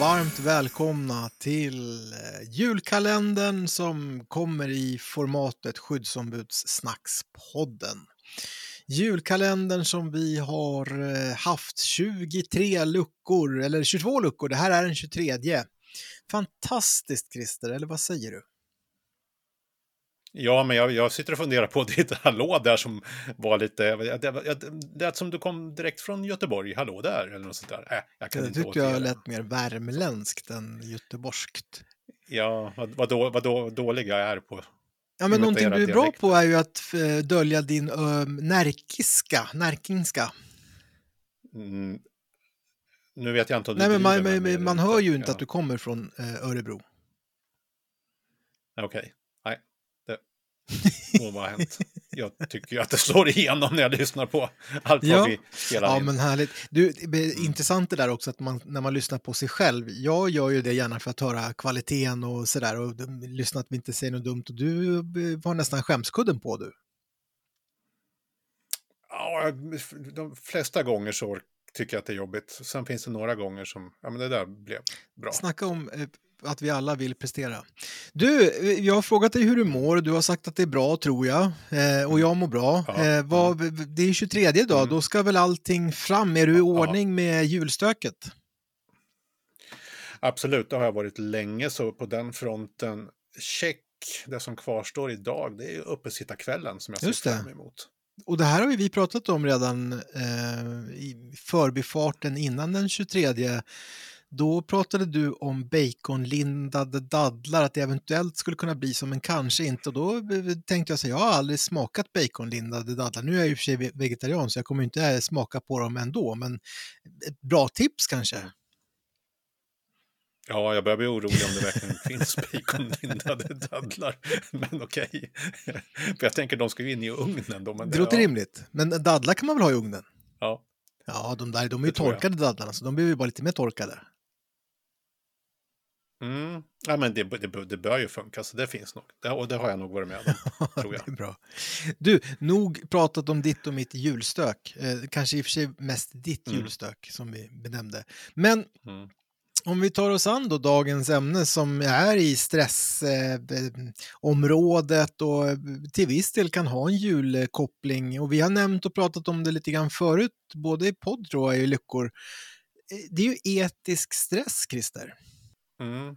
varmt välkomna till eh, julkalendern som kommer i formatet Skyddsombudssnackspodden. Julkalendern som vi har eh, haft 23 luckor, eller 22 luckor, det här är den 23. Fantastiskt Christer, eller vad säger du? Ja, men jag, jag sitter och funderar på ditt hallå där som var lite... Det, det, som du kom direkt från Göteborg, hallå där, eller något sånt där. Äh, jag kan det inte tyckte jag lät mer värmländskt än göteborgskt. Ja, vad, vad, då, vad då, dålig jag är på Ja, men någonting du är bra på är ju att eh, dölja din uh, närkiska, närkingska. Mm. Nu vet jag inte om du Nej, men man, man, man hör ju inte att du kommer från uh, Örebro. Okej. Okay. må vara hänt. Jag tycker ju att det slår igenom när jag lyssnar på allt ja. vad vi spelar Ja, in. men härligt. Du, det är intressant det där också att man, när man lyssnar på sig själv. Jag gör ju det gärna för att höra kvaliteten och sådär och lyssna att vi inte säger något dumt. Och du har nästan skämskudden på du. Ja, de flesta gånger så tycker jag att det är jobbigt. Sen finns det några gånger som, ja men det där blev bra. Snacka om eh, att vi alla vill prestera. Du, jag har frågat dig hur du mår. Du har sagt att det är bra, tror jag. Eh, och jag mår bra. Ja, eh, vad, det är 23 dag, mm. då ska väl allting fram. Är du i ordning ja. med julstöket? Absolut, det har jag varit länge, så på den fronten, check. Det som kvarstår idag, det är uppesittarkvällen som jag ser fram emot. Och det här har vi pratat om redan eh, i förbifarten innan den 23 då pratade du om baconlindade dadlar, att det eventuellt skulle kunna bli som en kanske inte. Och då tänkte jag så jag har aldrig smakat baconlindade dadlar. Nu är jag i och för sig vegetarian så jag kommer inte smaka på dem ändå, men ett bra tips kanske? Ja, jag börjar bli orolig om det verkligen finns baconlindade dadlar. Men okej. Okay. För jag tänker de ska ju in i ugnen då. Men det, låter ja. rimligt. Men dadlar kan man väl ha i ugnen? Ja. Ja, de där de är ju torkade dadlarna, så de blir ju bara lite mer torkade. Mm. Ja, men det, det, det bör ju funka, så det finns nog. Det, och det har jag nog varit med om, tror jag. det är bra. Du, nog pratat om ditt och mitt julstök. Eh, kanske i och för sig mest ditt mm. julstök, som vi benämnde. Men mm. om vi tar oss an då dagens ämne som är i stressområdet eh, och till viss del kan ha en julkoppling. Och vi har nämnt och pratat om det lite grann förut, både i podd tror jag, i Lyckor. Eh, det är ju etisk stress, Christer. Mm.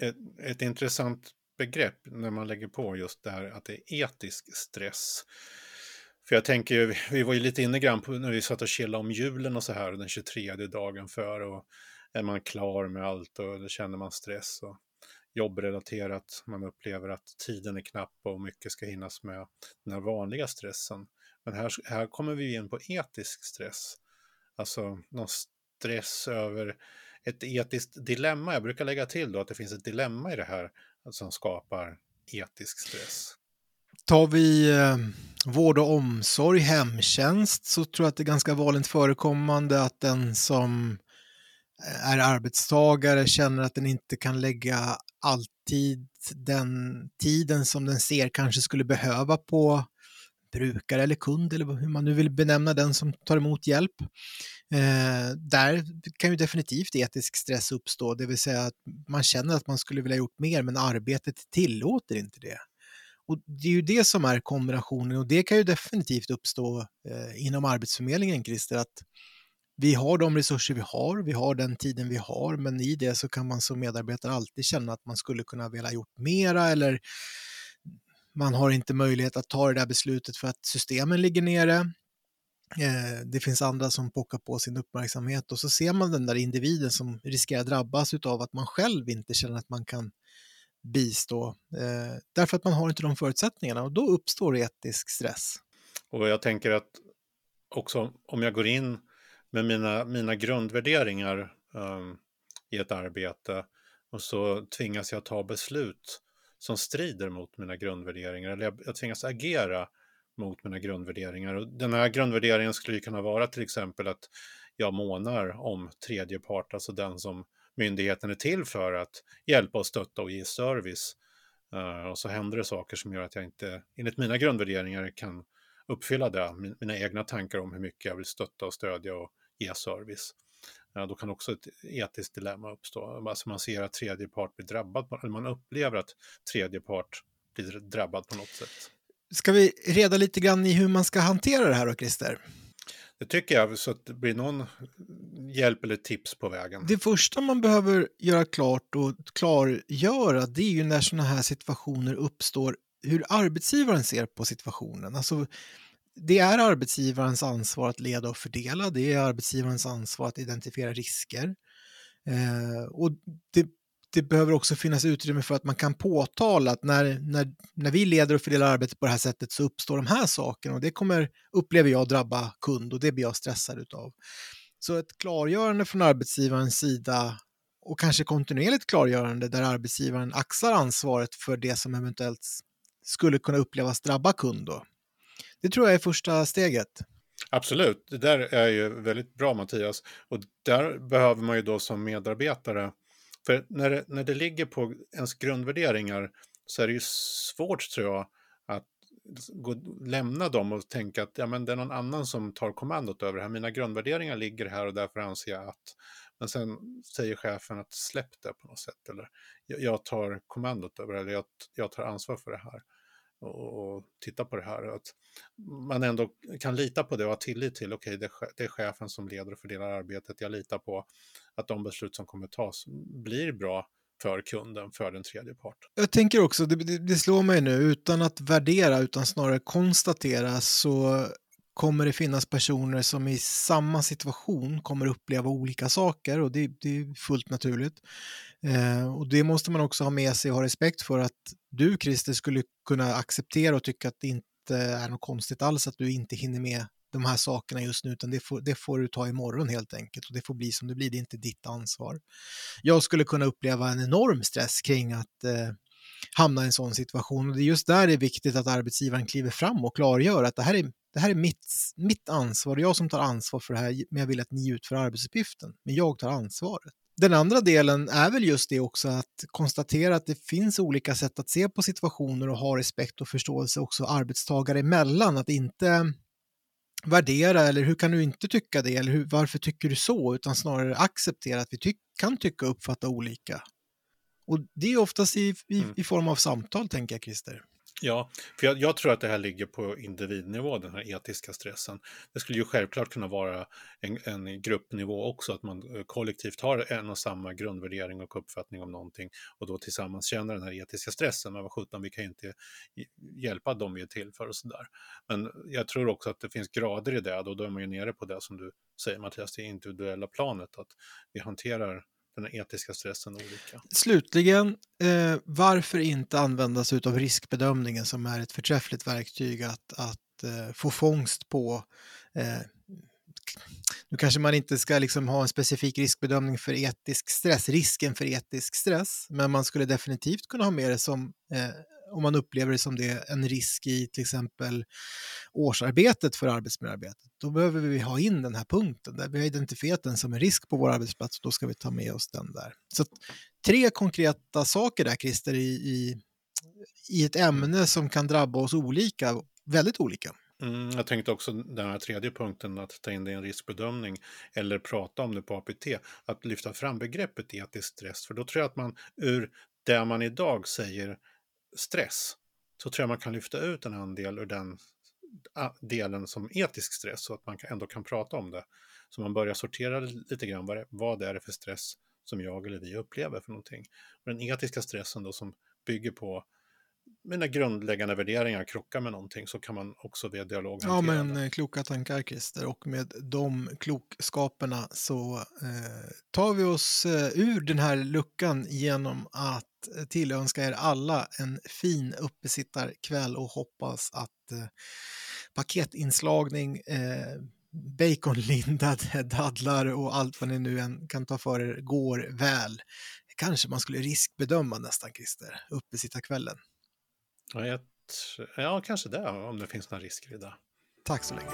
Ett, ett intressant begrepp när man lägger på just det här att det är etisk stress. För jag tänker, vi var ju lite inne grann på när vi satt och chillade om julen och så här den 23 dagen för och är man klar med allt och då känner man stress och jobbrelaterat, man upplever att tiden är knapp och mycket ska hinnas med den här vanliga stressen. Men här, här kommer vi in på etisk stress, alltså någon stress över ett etiskt dilemma. Jag brukar lägga till då att det finns ett dilemma i det här som skapar etisk stress. Tar vi eh, vård och omsorg, hemtjänst, så tror jag att det är ganska vanligt förekommande att den som eh, är arbetstagare känner att den inte kan lägga alltid den tiden som den ser kanske skulle behöva på brukare eller kund eller hur man nu vill benämna den som tar emot hjälp. Eh, där kan ju definitivt etisk stress uppstå, det vill säga att man känner att man skulle vilja gjort mer men arbetet tillåter inte det. Och Det är ju det som är kombinationen och det kan ju definitivt uppstå eh, inom Arbetsförmedlingen, Christer, att vi har de resurser vi har, vi har den tiden vi har, men i det så kan man som medarbetare alltid känna att man skulle kunna vilja gjort mera eller man har inte möjlighet att ta det där beslutet för att systemen ligger nere. Eh, det finns andra som pockar på sin uppmärksamhet och så ser man den där individen som riskerar att drabbas av att man själv inte känner att man kan bistå eh, därför att man har inte de förutsättningarna och då uppstår etisk stress. Och jag tänker att också om jag går in med mina, mina grundvärderingar um, i ett arbete och så tvingas jag ta beslut som strider mot mina grundvärderingar eller jag, jag tvingas agera mot mina grundvärderingar. Och den här grundvärderingen skulle kunna vara till exempel att jag månar om tredje part, alltså den som myndigheten är till för att hjälpa och stötta och ge service. Uh, och så händer det saker som gör att jag inte, enligt mina grundvärderingar, kan uppfylla det, mina egna tankar om hur mycket jag vill stötta och stödja och ge service. Uh, då kan också ett etiskt dilemma uppstå. Alltså man ser att tredje part blir drabbad, eller man upplever att tredje part blir drabbad på något sätt. Ska vi reda lite grann i hur man ska hantera det här då, Christer? Det tycker jag, så att det blir någon hjälp eller tips på vägen. Det första man behöver göra klart och klargöra, det är ju när sådana här situationer uppstår, hur arbetsgivaren ser på situationen. Alltså, det är arbetsgivarens ansvar att leda och fördela, det är arbetsgivarens ansvar att identifiera risker. Eh, och det det behöver också finnas utrymme för att man kan påtala att när, när, när vi leder och fördelar arbetet på det här sättet så uppstår de här sakerna och det kommer, upplever jag, drabba kund och det blir jag stressad utav. Så ett klargörande från arbetsgivarens sida och kanske kontinuerligt klargörande där arbetsgivaren axlar ansvaret för det som eventuellt skulle kunna upplevas drabba kund. Då. Det tror jag är första steget. Absolut, det där är ju väldigt bra Mattias. Och där behöver man ju då som medarbetare för när det, när det ligger på ens grundvärderingar så är det ju svårt tror jag att gå, lämna dem och tänka att ja, men det är någon annan som tar kommandot över det här. Mina grundvärderingar ligger här och därför anser jag att. Men sen säger chefen att släpp det på något sätt. Eller jag, tar kommandot över det, eller jag, jag tar ansvar för det här. Och, och titta på det här. Att man ändå kan lita på det och ha tillit till, okej, okay, det, det är chefen som leder och fördelar arbetet. Jag litar på att de beslut som kommer tas blir bra för kunden, för den tredje parten. Jag tänker också, det, det, slår mig nu, utan att värdera utan snarare konstatera så kommer det finnas personer som i samma situation kommer uppleva olika saker och det, det är fullt naturligt. Eh, och det måste man också ha med sig och ha respekt för att du, Christer, skulle kunna acceptera och tycka att det inte är något konstigt alls att du inte hinner med de här sakerna just nu, utan det får, det får du ta imorgon helt enkelt och det får bli som det blir, det är inte ditt ansvar. Jag skulle kunna uppleva en enorm stress kring att eh, hamna i en sån situation och det är just där det är viktigt att arbetsgivaren kliver fram och klargör att det här är, det här är mitt, mitt ansvar, jag som tar ansvar för det här, men jag vill att ni utför arbetsuppgiften, men jag tar ansvaret. Den andra delen är väl just det också att konstatera att det finns olika sätt att se på situationer och ha respekt och förståelse också arbetstagare emellan. Att inte värdera eller hur kan du inte tycka det eller hur, varför tycker du så utan snarare acceptera att vi ty kan tycka och uppfatta olika. Och det är oftast i, i, mm. i form av samtal tänker jag Christer. Ja, för jag, jag, tror att det här ligger på individnivå, den här etiska stressen. Det skulle ju självklart kunna vara en, en gruppnivå också, att man eh, kollektivt har en och samma grundvärdering och uppfattning om någonting och då tillsammans känner den här etiska stressen. Men vad sjutton, vi kan ju inte hjälpa dem vi är till för och sådär. Men jag tror också att det finns grader i det och då är man ju nere på det som du säger Mattias, det individuella planet, att vi hanterar den etiska stressen olika. Slutligen, eh, varför inte använda sig av riskbedömningen som är ett förträffligt verktyg att, att eh, få fångst på eh, nu kanske man inte ska liksom ha en specifik riskbedömning för etisk stress, risken för etisk stress, men man skulle definitivt kunna ha med det som eh, om man upplever det som det en risk i till exempel årsarbetet för arbetsmiljöarbetet, då behöver vi ha in den här punkten där vi har identifierat den som en risk på vår arbetsplats och då ska vi ta med oss den där. Så tre konkreta saker där Christer i, i, i ett ämne som kan drabba oss olika, väldigt olika. Mm, jag tänkte också den här tredje punkten, att ta in det i en riskbedömning eller prata om det på APT, att lyfta fram begreppet etisk stress, för då tror jag att man ur det man idag säger stress så tror jag man kan lyfta ut en andel ur den delen som etisk stress så att man ändå kan prata om det. Så man börjar sortera lite grann vad, det, vad är det för stress som jag eller vi upplever för någonting. Och den etiska stressen då som bygger på mina grundläggande värderingar krockar med någonting så kan man också via dialog Ja, men det. Eh, kloka tankar Christer och med de klokskaperna så eh, tar vi oss eh, ur den här luckan genom att tillönska er alla en fin uppesittarkväll och hoppas att eh, paketinslagning, eh, baconlindade dadlar och allt vad ni nu än kan ta för er går väl. Kanske man skulle riskbedöma nästan, Christer, uppesittarkvällen. Ja, ja, kanske det, om det finns några risker i det. Tack så länge.